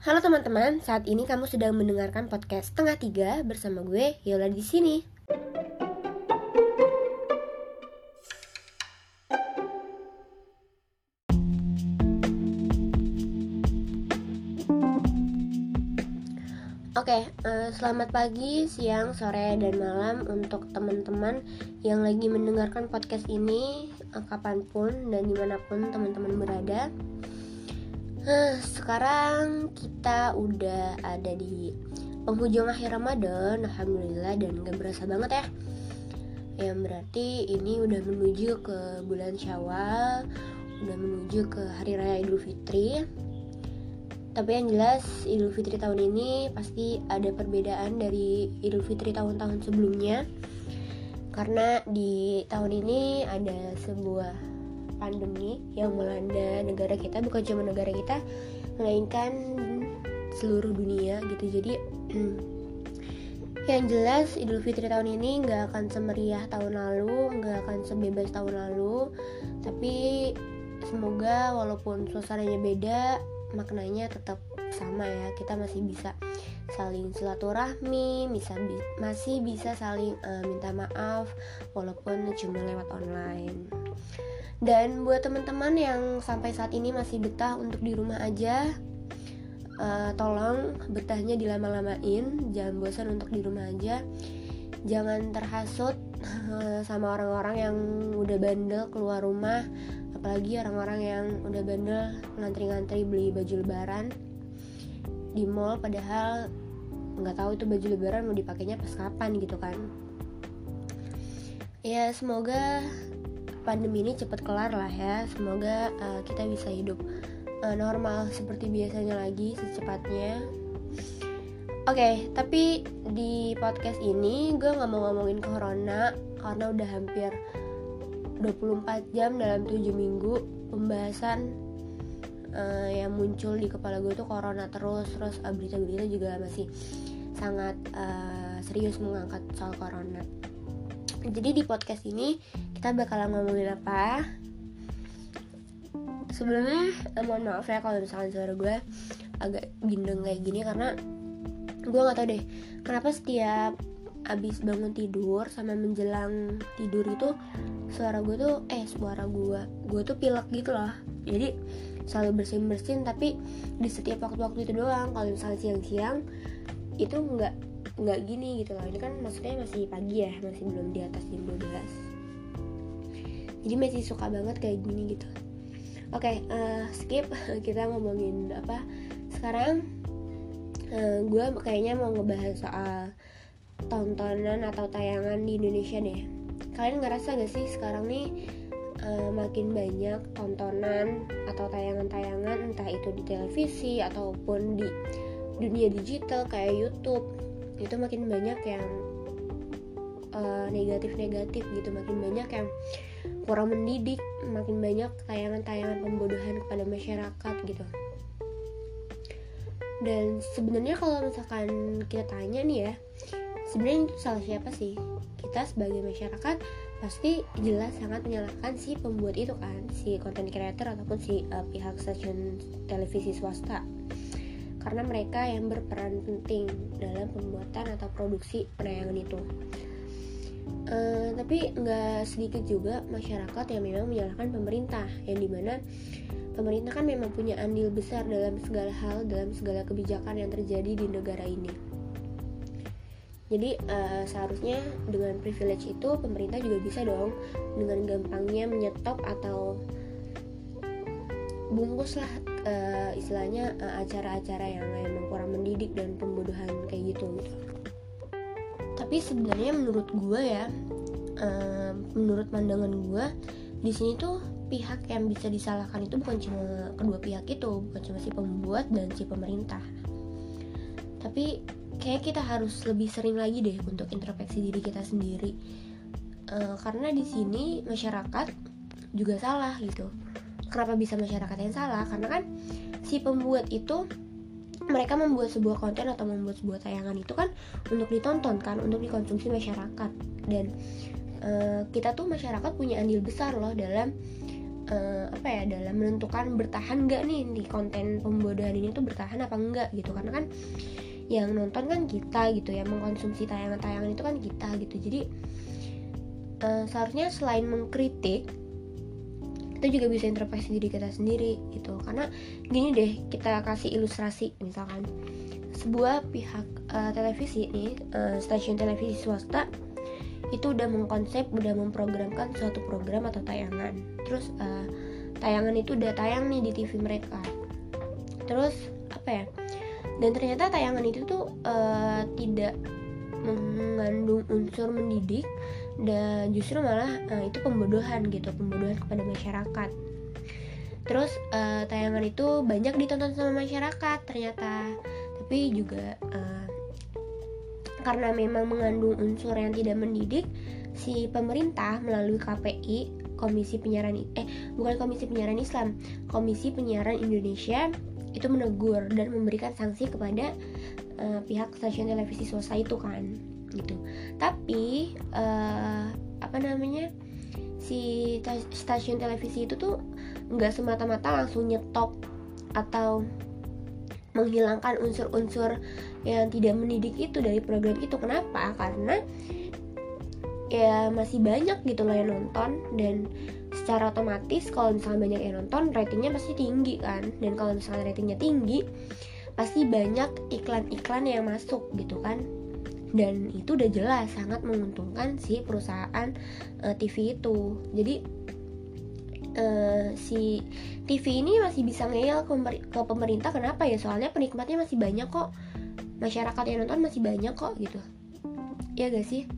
Halo teman-teman, saat ini kamu sedang mendengarkan podcast Tengah Tiga bersama gue, Yola di sini. Oke, uh, selamat pagi, siang, sore, dan malam untuk teman-teman yang lagi mendengarkan podcast ini uh, kapan pun dan di mana pun teman-teman berada. Huh, sekarang kita udah ada di penghujung akhir Ramadan, alhamdulillah dan gak berasa banget ya. Yang berarti ini udah menuju ke bulan Syawal, udah menuju ke hari raya Idul Fitri. Tapi yang jelas Idul Fitri tahun ini pasti ada perbedaan dari Idul Fitri tahun-tahun sebelumnya. Karena di tahun ini ada sebuah pandemi yang melanda negara kita bukan cuma negara kita melainkan seluruh dunia gitu. Jadi yang jelas Idul Fitri tahun ini nggak akan semeriah tahun lalu nggak akan sebebas tahun lalu. Tapi semoga walaupun suasananya beda maknanya tetap sama ya. Kita masih bisa saling silaturahmi bisa bi masih bisa saling uh, minta maaf walaupun cuma lewat online dan buat teman-teman yang sampai saat ini masih betah untuk di rumah aja, uh, tolong betahnya dilama-lamain, jangan bosan untuk di rumah aja. Jangan terhasut sama orang-orang yang udah bandel keluar rumah, apalagi orang-orang yang udah bandel ngantri-ngantri beli baju lebaran di mall padahal nggak tahu itu baju lebaran mau dipakainya pas kapan gitu kan. Ya semoga pandemi ini cepat kelar lah ya. Semoga uh, kita bisa hidup uh, normal seperti biasanya lagi secepatnya. Oke okay, tapi di podcast ini gue nggak mau ngomongin corona karena udah hampir 24 jam dalam 7 minggu pembahasan uh, yang muncul di kepala gue tuh corona terus. Terus berita-berita juga masih sangat uh, serius mengangkat soal corona. Jadi di podcast ini kita bakalan ngomongin apa? Sebelumnya eh, mohon maaf ya kalau misalnya suara gue agak gendeng kayak gini karena gue nggak tau deh kenapa setiap abis bangun tidur sama menjelang tidur itu suara gue tuh eh suara gue gue tuh pilek gitu loh. Jadi selalu bersin bersin tapi di setiap waktu-waktu itu doang. Kalau misalnya siang-siang itu nggak nggak gini gitu loh. Ini kan maksudnya masih pagi ya masih belum di atas jam 12 jadi masih suka banget kayak gini gitu. Oke okay, uh, eh, skip. Kita ngomongin apa? Sekarang uh, eh, gue kayaknya mau ngebahas soal tontonan atau tayangan di Indonesia deh. Kalian ngerasa gak sih sekarang nih uh, makin banyak tontonan atau tayangan-tayangan entah itu di televisi ataupun di dunia digital kayak YouTube itu makin banyak yang negatif-negatif uh, gitu makin banyak yang kurang mendidik makin banyak tayangan-tayangan pembodohan kepada masyarakat gitu. Dan sebenarnya kalau misalkan kita tanya nih ya sebenarnya itu salah siapa sih? Kita sebagai masyarakat pasti jelas sangat menyalahkan si pembuat itu kan si content creator ataupun si uh, pihak stasiun televisi swasta. Karena mereka yang berperan penting dalam pembuatan atau produksi penayangan itu Uh, tapi nggak sedikit juga masyarakat yang memang menyalahkan pemerintah yang di mana pemerintah kan memang punya andil besar dalam segala hal dalam segala kebijakan yang terjadi di negara ini. Jadi uh, seharusnya dengan privilege itu pemerintah juga bisa dong dengan gampangnya menyetop atau bungkus lah uh, istilahnya acara-acara uh, yang memang kurang mendidik dan pembodohan kayak gitu gitu tapi sebenarnya menurut gue ya uh, menurut pandangan gue di sini tuh pihak yang bisa disalahkan itu bukan cuma kedua pihak itu bukan cuma si pembuat dan si pemerintah. Tapi kayak kita harus lebih sering lagi deh untuk introspeksi diri kita sendiri. Uh, karena di sini masyarakat juga salah gitu. Kenapa bisa masyarakat yang salah? Karena kan si pembuat itu mereka membuat sebuah konten atau membuat sebuah tayangan itu kan untuk ditonton kan untuk dikonsumsi masyarakat. Dan uh, kita tuh masyarakat punya andil besar loh dalam uh, apa ya dalam menentukan bertahan nggak nih di konten pembodohan ini tuh bertahan apa enggak gitu. Karena kan yang nonton kan kita gitu ya mengkonsumsi tayangan-tayangan itu kan kita gitu. Jadi uh, seharusnya selain mengkritik kita juga bisa introspeksi diri kita sendiri gitu. Karena gini deh kita kasih ilustrasi misalkan. Sebuah pihak uh, televisi nih uh, stasiun televisi swasta itu udah mengkonsep udah memprogramkan suatu program atau tayangan. Terus uh, tayangan itu udah tayang nih di TV mereka. Terus apa ya dan ternyata tayangan itu tuh uh, tidak mengandung unsur mendidik dan justru malah uh, itu pembodohan gitu pembodohan kepada masyarakat. Terus uh, tayangan itu banyak ditonton sama masyarakat ternyata. Tapi juga uh, karena memang mengandung unsur yang tidak mendidik si pemerintah melalui KPI Komisi Penyiaran eh bukan Komisi Penyiaran Islam Komisi Penyiaran Indonesia itu menegur dan memberikan sanksi kepada uh, pihak stasiun televisi swasta itu kan gitu. Tapi uh, apa namanya si stasiun televisi itu tuh nggak semata-mata langsung nyetop atau menghilangkan unsur-unsur yang tidak mendidik itu dari program itu. Kenapa? Karena ya masih banyak gitu loh yang nonton dan secara otomatis kalau misalnya banyak yang nonton ratingnya pasti tinggi kan. Dan kalau misalnya ratingnya tinggi pasti banyak iklan-iklan yang masuk gitu kan. Dan itu udah jelas sangat menguntungkan si perusahaan uh, eh, TV itu. Jadi uh, si TV ini masih bisa ngeyel ke, pemerintah. Kenapa ya? Soalnya penikmatnya masih banyak kok. Masyarakat yang nonton masih banyak kok gitu. Ya gak sih?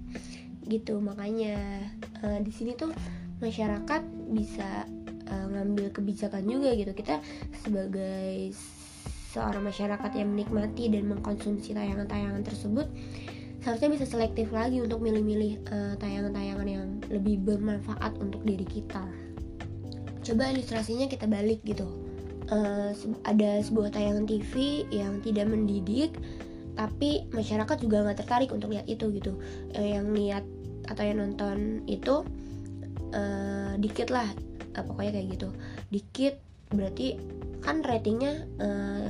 Gitu makanya uh, di sini tuh masyarakat bisa uh, ngambil kebijakan juga gitu. Kita sebagai seorang masyarakat yang menikmati dan mengkonsumsi tayangan-tayangan tersebut seharusnya bisa selektif lagi untuk milih-milih uh, tayangan-tayangan yang lebih bermanfaat untuk diri kita. Coba ilustrasinya kita balik gitu. Uh, ada sebuah tayangan TV yang tidak mendidik tapi masyarakat juga nggak tertarik untuk lihat itu gitu. Uh, yang lihat atau yang nonton itu uh, dikit lah uh, pokoknya kayak gitu. Dikit berarti kan ratingnya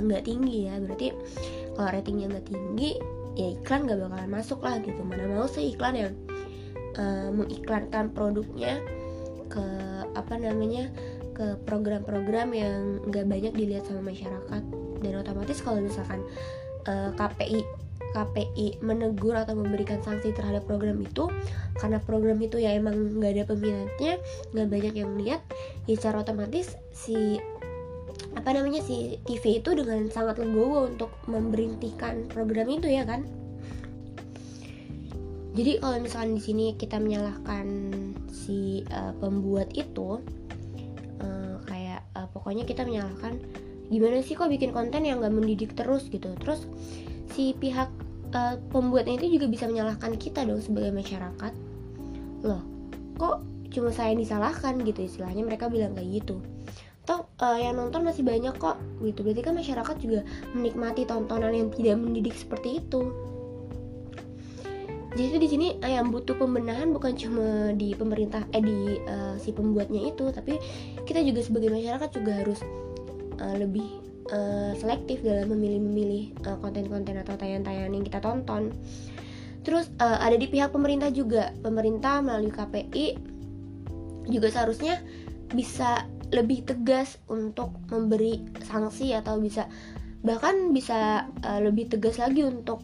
nggak uh, tinggi ya. Berarti kalau ratingnya nggak tinggi ya iklan nggak bakalan masuk lah gitu. Mana mau sih iklan yang uh, mengiklankan produknya ke apa namanya ke program-program yang nggak banyak dilihat sama masyarakat. Dan otomatis kalau misalkan uh, eh, KPI KPI menegur atau memberikan sanksi terhadap program itu karena program itu ya emang nggak ada peminatnya nggak banyak yang lihat ya secara otomatis si apa namanya si TV itu dengan sangat legowo untuk memberhentikan program itu ya kan? Jadi kalau misalkan di sini kita menyalahkan si uh, pembuat itu uh, kayak uh, pokoknya kita menyalahkan gimana sih kok bikin konten yang gak mendidik terus? gitu. Terus si pihak uh, pembuatnya itu juga bisa menyalahkan kita dong sebagai masyarakat. Loh kok cuma saya yang disalahkan gitu? Istilahnya mereka bilang kayak gitu toh uh, yang nonton masih banyak kok gitu. Berarti kan masyarakat juga menikmati tontonan yang tidak mendidik seperti itu. Jadi di sini eh, yang butuh pembenahan bukan cuma di pemerintah eh di uh, si pembuatnya itu tapi kita juga sebagai masyarakat juga harus uh, lebih uh, selektif dalam memilih-memilih uh, konten-konten atau tayangan-tayangan yang kita tonton. Terus uh, ada di pihak pemerintah juga. Pemerintah melalui KPI juga seharusnya bisa lebih tegas untuk memberi sanksi atau bisa bahkan bisa uh, lebih tegas lagi untuk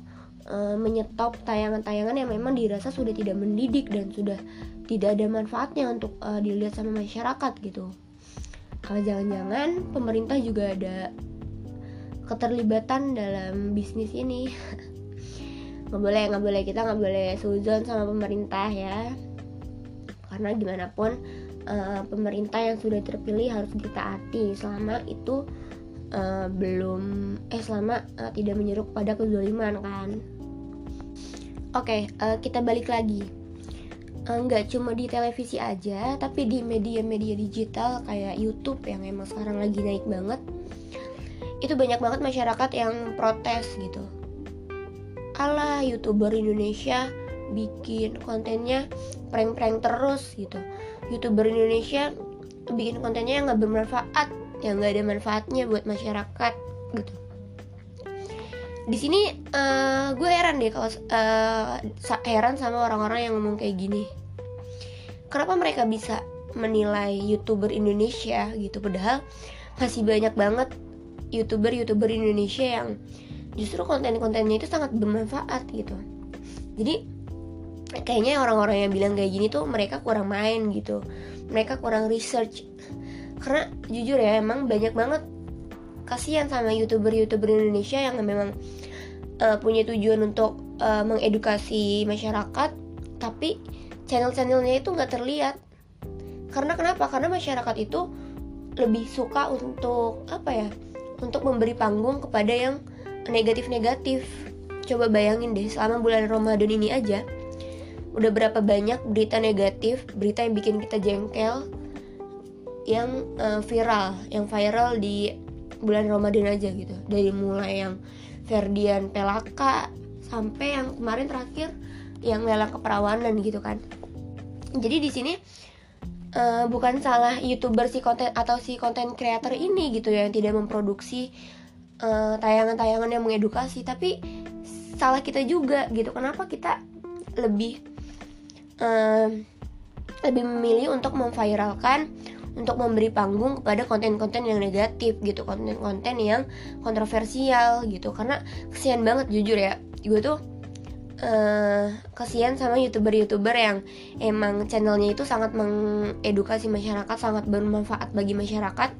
uh, menyetop tayangan-tayangan yang memang dirasa sudah tidak mendidik dan sudah tidak ada manfaatnya untuk uh, dilihat sama masyarakat gitu. Kalau jangan-jangan pemerintah juga ada keterlibatan dalam bisnis ini. nggak boleh nggak boleh kita nggak boleh suzon sama pemerintah ya karena gimana pun uh, pemerintah yang sudah terpilih harus ditaati selama itu uh, belum eh selama uh, tidak menyuruh pada kezaliman kan Oke, okay, uh, eh, kita balik lagi. Eh, nggak cuma di televisi aja, tapi di media-media digital kayak YouTube yang emang sekarang lagi naik banget. Itu banyak banget masyarakat yang protes gitu. Alah, youtuber Indonesia bikin kontennya prank-prank terus gitu. Youtuber Indonesia bikin kontennya yang nggak bermanfaat yang nggak ada manfaatnya buat masyarakat gitu. Di sini uh, gue heran deh kalau uh, heran sama orang-orang yang ngomong kayak gini. Kenapa mereka bisa menilai youtuber Indonesia gitu? Padahal masih banyak banget youtuber-youtuber Indonesia yang justru konten-kontennya itu sangat bermanfaat gitu. Jadi kayaknya orang-orang yang bilang kayak gini tuh mereka kurang main gitu. Mereka kurang research. Karena jujur ya emang banyak banget kasihan sama youtuber-youtuber Indonesia yang memang uh, punya tujuan untuk uh, mengedukasi masyarakat tapi channel-channelnya itu nggak terlihat. Karena kenapa? Karena masyarakat itu lebih suka untuk apa ya untuk memberi panggung kepada yang negatif-negatif. Coba bayangin deh selama bulan Ramadan ini aja udah berapa banyak berita negatif berita yang bikin kita jengkel yang uh, viral yang viral di bulan Ramadan aja gitu. Dari mulai yang Ferdian Pelaka sampai yang kemarin terakhir yang lelang keperawanan gitu kan. Jadi di sini uh, bukan salah youtuber si konten atau si konten creator ini gitu ya yang tidak memproduksi tayangan eh, tayangan-tayangan yang mengedukasi tapi salah kita juga gitu. Kenapa kita lebih uh, lebih memilih untuk memviralkan untuk memberi panggung kepada konten-konten yang negatif gitu konten-konten yang kontroversial gitu. Karena kesian banget jujur ya. Gue tuh uh, kesian sama youtuber-youtuber yang emang channelnya itu sangat mengedukasi masyarakat sangat bermanfaat bagi masyarakat.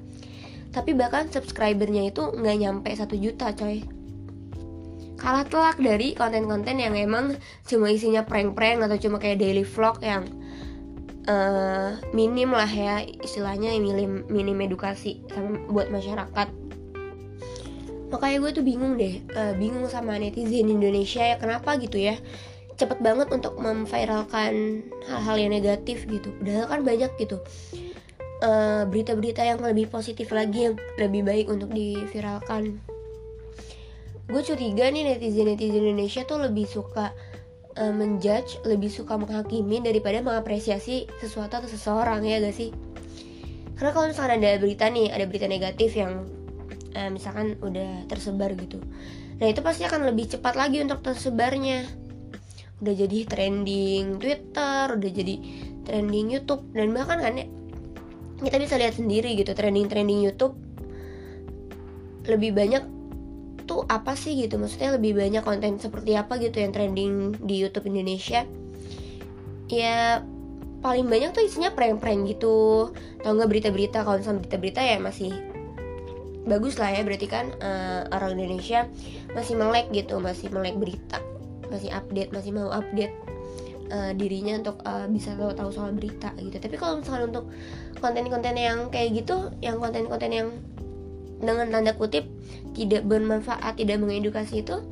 Tapi bahkan subscribernya itu nggak nyampe satu juta coy kalah telak dari konten-konten yang emang cuma isinya prank-prank atau cuma kayak daily vlog yang uh, minim lah ya istilahnya minim minim edukasi sama buat masyarakat. Makanya gue tuh bingung deh uh, bingung sama netizen Indonesia ya kenapa gitu ya cepet banget untuk memviralkan hal-hal yang negatif gitu. Padahal kan banyak gitu berita berita-berita yang lebih positif lagi yang lebih baik untuk diviralkan gue curiga nih netizen netizen Indonesia tuh lebih suka uh, menjudge lebih suka menghakimi daripada mengapresiasi sesuatu atau seseorang ya gak sih? Karena kalau misalkan ada berita nih ada berita negatif yang uh, misalkan udah tersebar gitu nah itu pasti akan lebih cepat lagi untuk tersebarnya. Udah jadi trending Twitter udah jadi trending YouTube dan bahkan kan ya kita bisa lihat sendiri gitu trending-trending YouTube lebih banyak tuh apa sih gitu? Maksudnya lebih banyak konten seperti apa gitu yang trending di YouTube Indonesia? Ya paling banyak tuh isinya prank-prank gitu. Tau nggak berita-berita? Kalau misalnya berita-berita ya masih bagus lah ya. Berarti kan uh, orang Indonesia masih melek gitu masih melek berita masih update masih mau update uh, dirinya untuk uh, bisa tahu tahu soal berita gitu. Tapi kalau misalnya untuk konten-konten yang kayak gitu yang konten-konten yang dengan tanda kutip tidak bermanfaat, tidak mengedukasi itu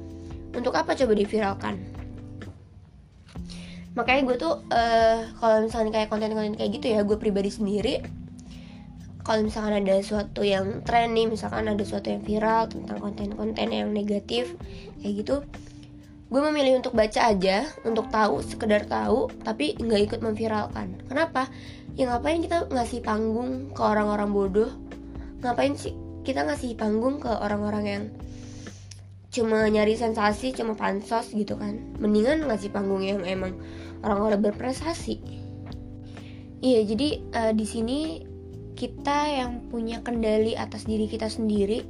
untuk apa coba diviralkan? Makanya gue tuh uh, kalau misalnya kayak konten-konten kayak gitu ya, gue pribadi sendiri kalau misalkan ada sesuatu yang tren nih, misalkan ada sesuatu yang viral tentang konten-konten yang negatif kayak gitu, gue memilih untuk baca aja, untuk tahu, sekedar tahu, tapi nggak ikut memviralkan. Kenapa? Ya ngapain kita ngasih panggung ke orang-orang bodoh? Ngapain sih kita ngasih panggung ke orang-orang yang cuma nyari sensasi cuma pansos gitu kan. Mendingan ngasih panggung yang emang orang-orang berprestasi. Iya jadi uh, di sini kita yang punya kendali atas diri kita sendiri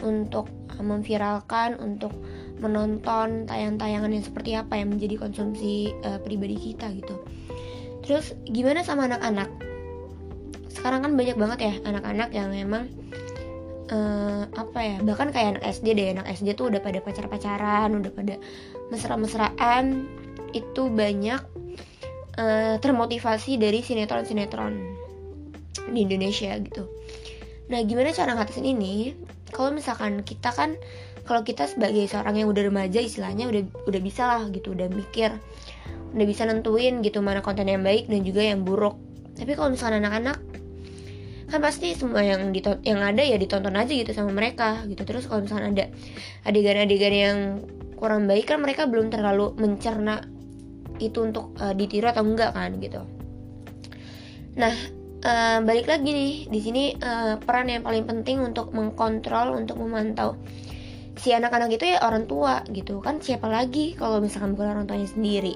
untuk memviralkan untuk menonton tayang-tayangan yang seperti apa yang menjadi konsumsi uh, pribadi kita gitu. Terus gimana sama anak-anak? Sekarang kan banyak banget ya anak-anak yang memang uh, apa ya bahkan kayak anak SD deh anak SD tuh udah pada pacar-pacaran udah pada mesra-mesraan itu banyak uh, termotivasi dari sinetron-sinetron di Indonesia gitu. Nah gimana cara ngatasin ini? Kalau misalkan kita kan kalau kita sebagai seorang yang udah remaja istilahnya udah udah bisa lah gitu udah mikir udah bisa nentuin gitu mana konten yang baik dan juga yang buruk. Tapi kalau misalkan anak-anak kan pasti semua yang yang ada ya ditonton aja gitu sama mereka gitu. Terus kalau misalnya ada adegan-adegan yang kurang baik kan mereka belum terlalu mencerna itu untuk uh, ditiru atau enggak kan gitu. Nah uh, balik lagi nih di sini uh, peran yang paling penting untuk mengkontrol untuk memantau si anak-anak itu ya orang tua gitu. Kan siapa lagi kalau misalkan bukan orang tuanya sendiri?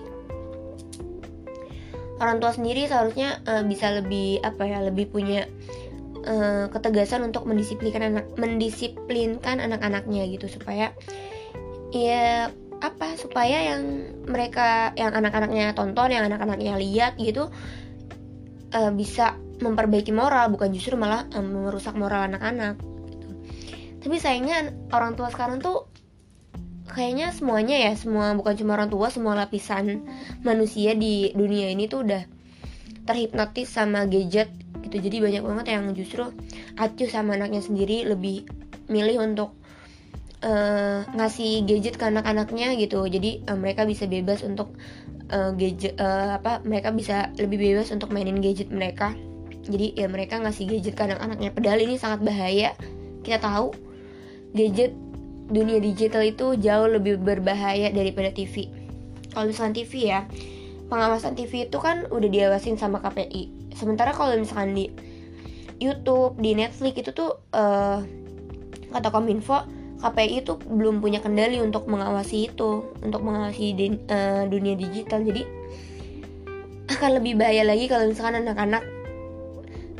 Orang tua sendiri seharusnya uh, bisa lebih apa ya lebih punya uh, ketegasan untuk mendisiplinkan anak mendisiplinkan anak-anaknya gitu supaya ya apa supaya yang mereka yang anak-anaknya tonton yang anak-anaknya lihat gitu uh, bisa memperbaiki moral bukan justru malah um, merusak moral anak-anak gitu. tapi sayangnya orang tua sekarang tuh kayaknya semuanya ya semua bukan cuma orang tua semua lapisan manusia di dunia ini tuh udah terhipnotis sama gadget gitu. Jadi banyak banget yang justru acuh sama anaknya sendiri lebih milih untuk uh, ngasih gadget ke anak-anaknya gitu. Jadi uh, mereka bisa bebas untuk uh, gadget uh, apa mereka bisa lebih bebas untuk mainin gadget mereka. Jadi ya mereka ngasih gadget ke anak-anaknya. Padahal ini sangat bahaya. Kita tahu gadget dunia digital itu jauh lebih berbahaya daripada TV kalau misalkan TV ya pengawasan TV itu kan udah diawasin sama KPI sementara kalau misalkan di YouTube di Netflix itu tuh uh, kata Kominfo KPI itu belum punya kendali untuk mengawasi itu, untuk mengawasi di, uh, dunia digital. Jadi akan lebih bahaya lagi kalau misalkan anak-anak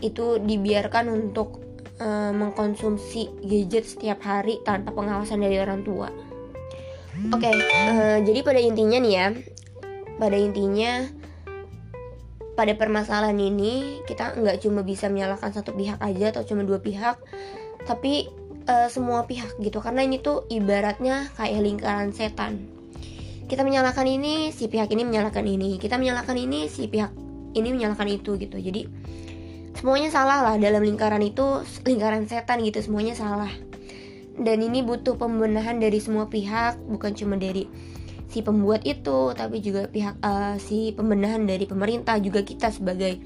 itu dibiarkan untuk uh, mengkonsumsi gadget setiap hari tanpa pengawasan dari orang tua. Oke, okay, uh, eh, jadi pada intinya nih ya, pada intinya pada permasalahan ini kita nggak cuma bisa menyalahkan satu pihak aja atau cuma dua pihak, tapi uh, semua pihak gitu. Karena ini tuh ibaratnya kayak lingkaran setan. Kita menyalahkan ini si pihak ini menyalahkan ini. Kita menyalahkan ini si pihak ini menyalahkan itu gitu. Jadi semuanya salah lah dalam lingkaran itu lingkaran setan gitu semuanya salah. Dan ini butuh pembenahan dari semua pihak bukan cuma dari si pembuat itu tapi juga pihak uh, si pembenahan dari pemerintah juga kita sebagai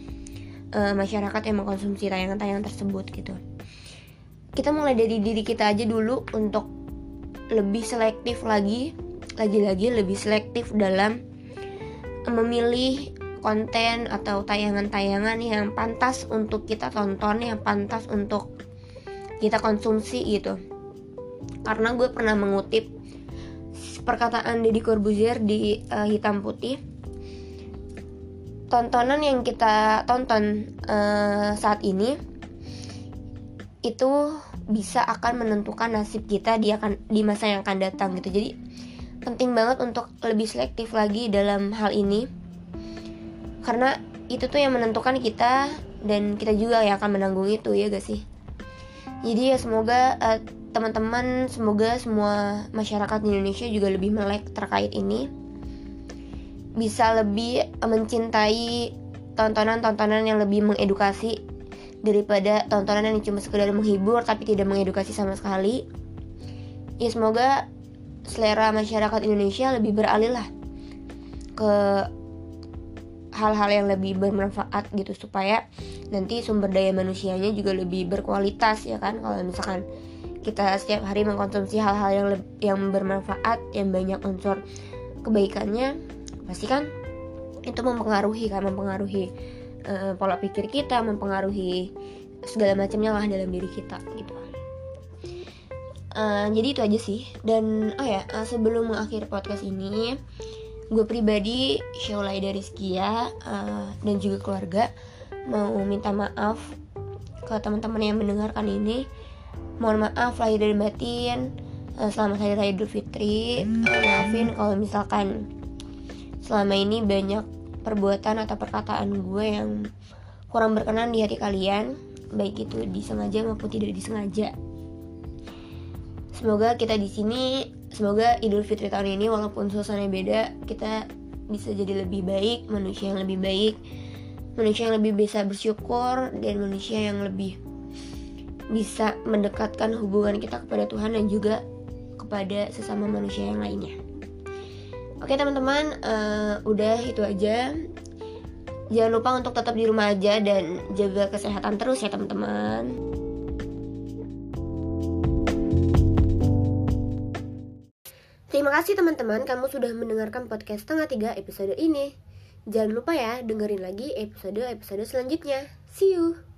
uh, masyarakat yang mengkonsumsi tayangan-tayangan tersebut gitu. Kita mulai dari diri kita aja dulu untuk lebih selektif lagi lagi-lagi lebih selektif dalam memilih konten atau tayangan-tayangan yang pantas untuk kita tonton yang pantas untuk kita konsumsi gitu. Karena gue pernah mengutip perkataan Deddy Corbuzier di uh, hitam putih. Tontonan yang kita tonton uh, saat ini itu bisa akan menentukan nasib kita di akan di masa yang akan datang gitu. Jadi penting banget untuk lebih selektif lagi dalam hal ini. Karena itu tuh yang menentukan kita dan kita juga yang akan menanggung itu ya gak sih? Jadi ya semoga uh, teman-teman semoga semua masyarakat di Indonesia juga lebih melek terkait ini. Bisa lebih mencintai tontonan-tontonan yang lebih mengedukasi daripada tontonan yang cuma sekedar menghibur tapi tidak mengedukasi sama sekali. Ya semoga selera masyarakat Indonesia lebih beralih lah ke hal-hal yang lebih bermanfaat gitu supaya nanti sumber daya manusianya juga lebih berkualitas ya kan? Kalau misalkan kita setiap hari mengkonsumsi hal-hal yang yang bermanfaat yang banyak unsur kebaikannya pasti kan itu mempengaruhi kan mempengaruhi uh, pola pikir kita mempengaruhi segala macamnya lah dalam diri kita gitu. Uh, jadi itu aja sih. Dan oh ya uh, sebelum mengakhiri podcast ini gue pribadi Syaulai dari Skia uh, dan juga keluarga mau minta maaf ke teman-teman yang mendengarkan ini mohon maaf lahir dari batin. Uh, selamat hari raya Idul Fitri. Uh, maafin kalau misalkan selama ini banyak perbuatan atau perkataan gue yang kurang berkenan di hati kalian. Baik itu disengaja maupun tidak disengaja. Semoga kita di sini semoga Idul Fitri tahun ini walaupun suasana beda kita bisa jadi lebih baik manusia yang lebih baik manusia yang lebih bisa bersyukur dan manusia yang lebih bisa mendekatkan hubungan kita kepada Tuhan dan juga kepada sesama manusia yang lainnya. Oke teman-teman, uh, udah itu aja. Jangan lupa untuk tetap di rumah aja dan jaga kesehatan terus ya teman-teman. Terima kasih teman-teman, kamu sudah mendengarkan podcast setengah tiga episode ini. Jangan lupa ya dengerin lagi episode-episode selanjutnya. See you!